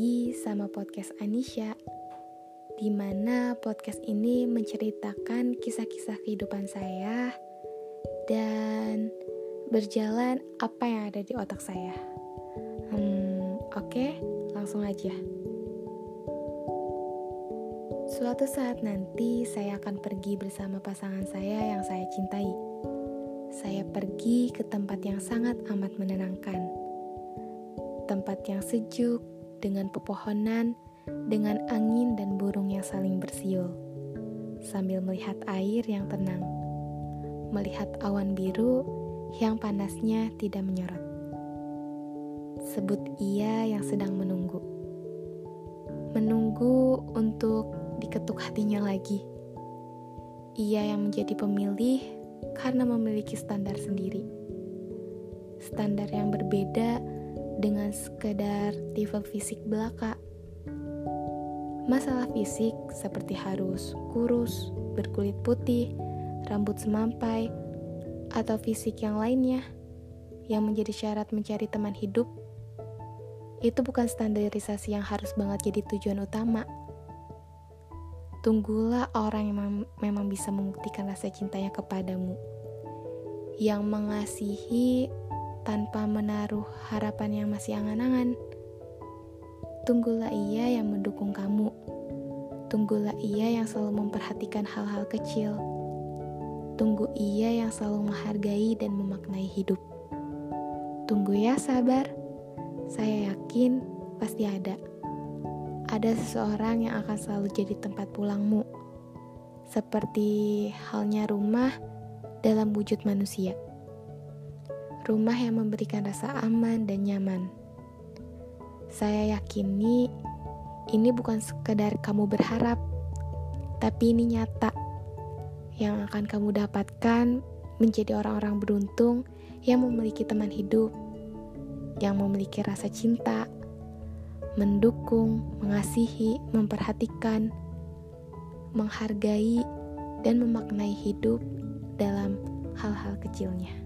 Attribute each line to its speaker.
Speaker 1: lagi sama podcast Anisha, di mana podcast ini menceritakan kisah-kisah kehidupan saya dan berjalan apa yang ada di otak saya. Hmm, oke, okay, langsung aja. Suatu saat nanti saya akan pergi bersama pasangan saya yang saya cintai. Saya pergi ke tempat yang sangat amat menenangkan tempat yang sejuk, dengan pepohonan, dengan angin dan burung yang saling bersiul, sambil melihat air yang tenang, melihat awan biru yang panasnya tidak menyorot. Sebut ia yang sedang menunggu, menunggu untuk diketuk hatinya lagi. Ia yang menjadi pemilih karena memiliki standar sendiri, standar yang berbeda dengan sekedar tipe fisik belaka. Masalah fisik seperti harus kurus, berkulit putih, rambut semampai, atau fisik yang lainnya yang menjadi syarat mencari teman hidup, itu bukan standarisasi yang harus banget jadi tujuan utama. Tunggulah orang yang memang bisa membuktikan rasa cintanya kepadamu, yang mengasihi tanpa menaruh harapan yang masih angan-angan. Tunggulah ia yang mendukung kamu. Tunggulah ia yang selalu memperhatikan hal-hal kecil. Tunggu ia yang selalu menghargai dan memaknai hidup. Tunggu ya, sabar. Saya yakin pasti ada. Ada seseorang yang akan selalu jadi tempat pulangmu. Seperti halnya rumah dalam wujud manusia rumah yang memberikan rasa aman dan nyaman. Saya yakini ini bukan sekedar kamu berharap, tapi ini nyata yang akan kamu dapatkan menjadi orang-orang beruntung yang memiliki teman hidup, yang memiliki rasa cinta, mendukung, mengasihi, memperhatikan, menghargai, dan memaknai hidup dalam hal-hal kecilnya.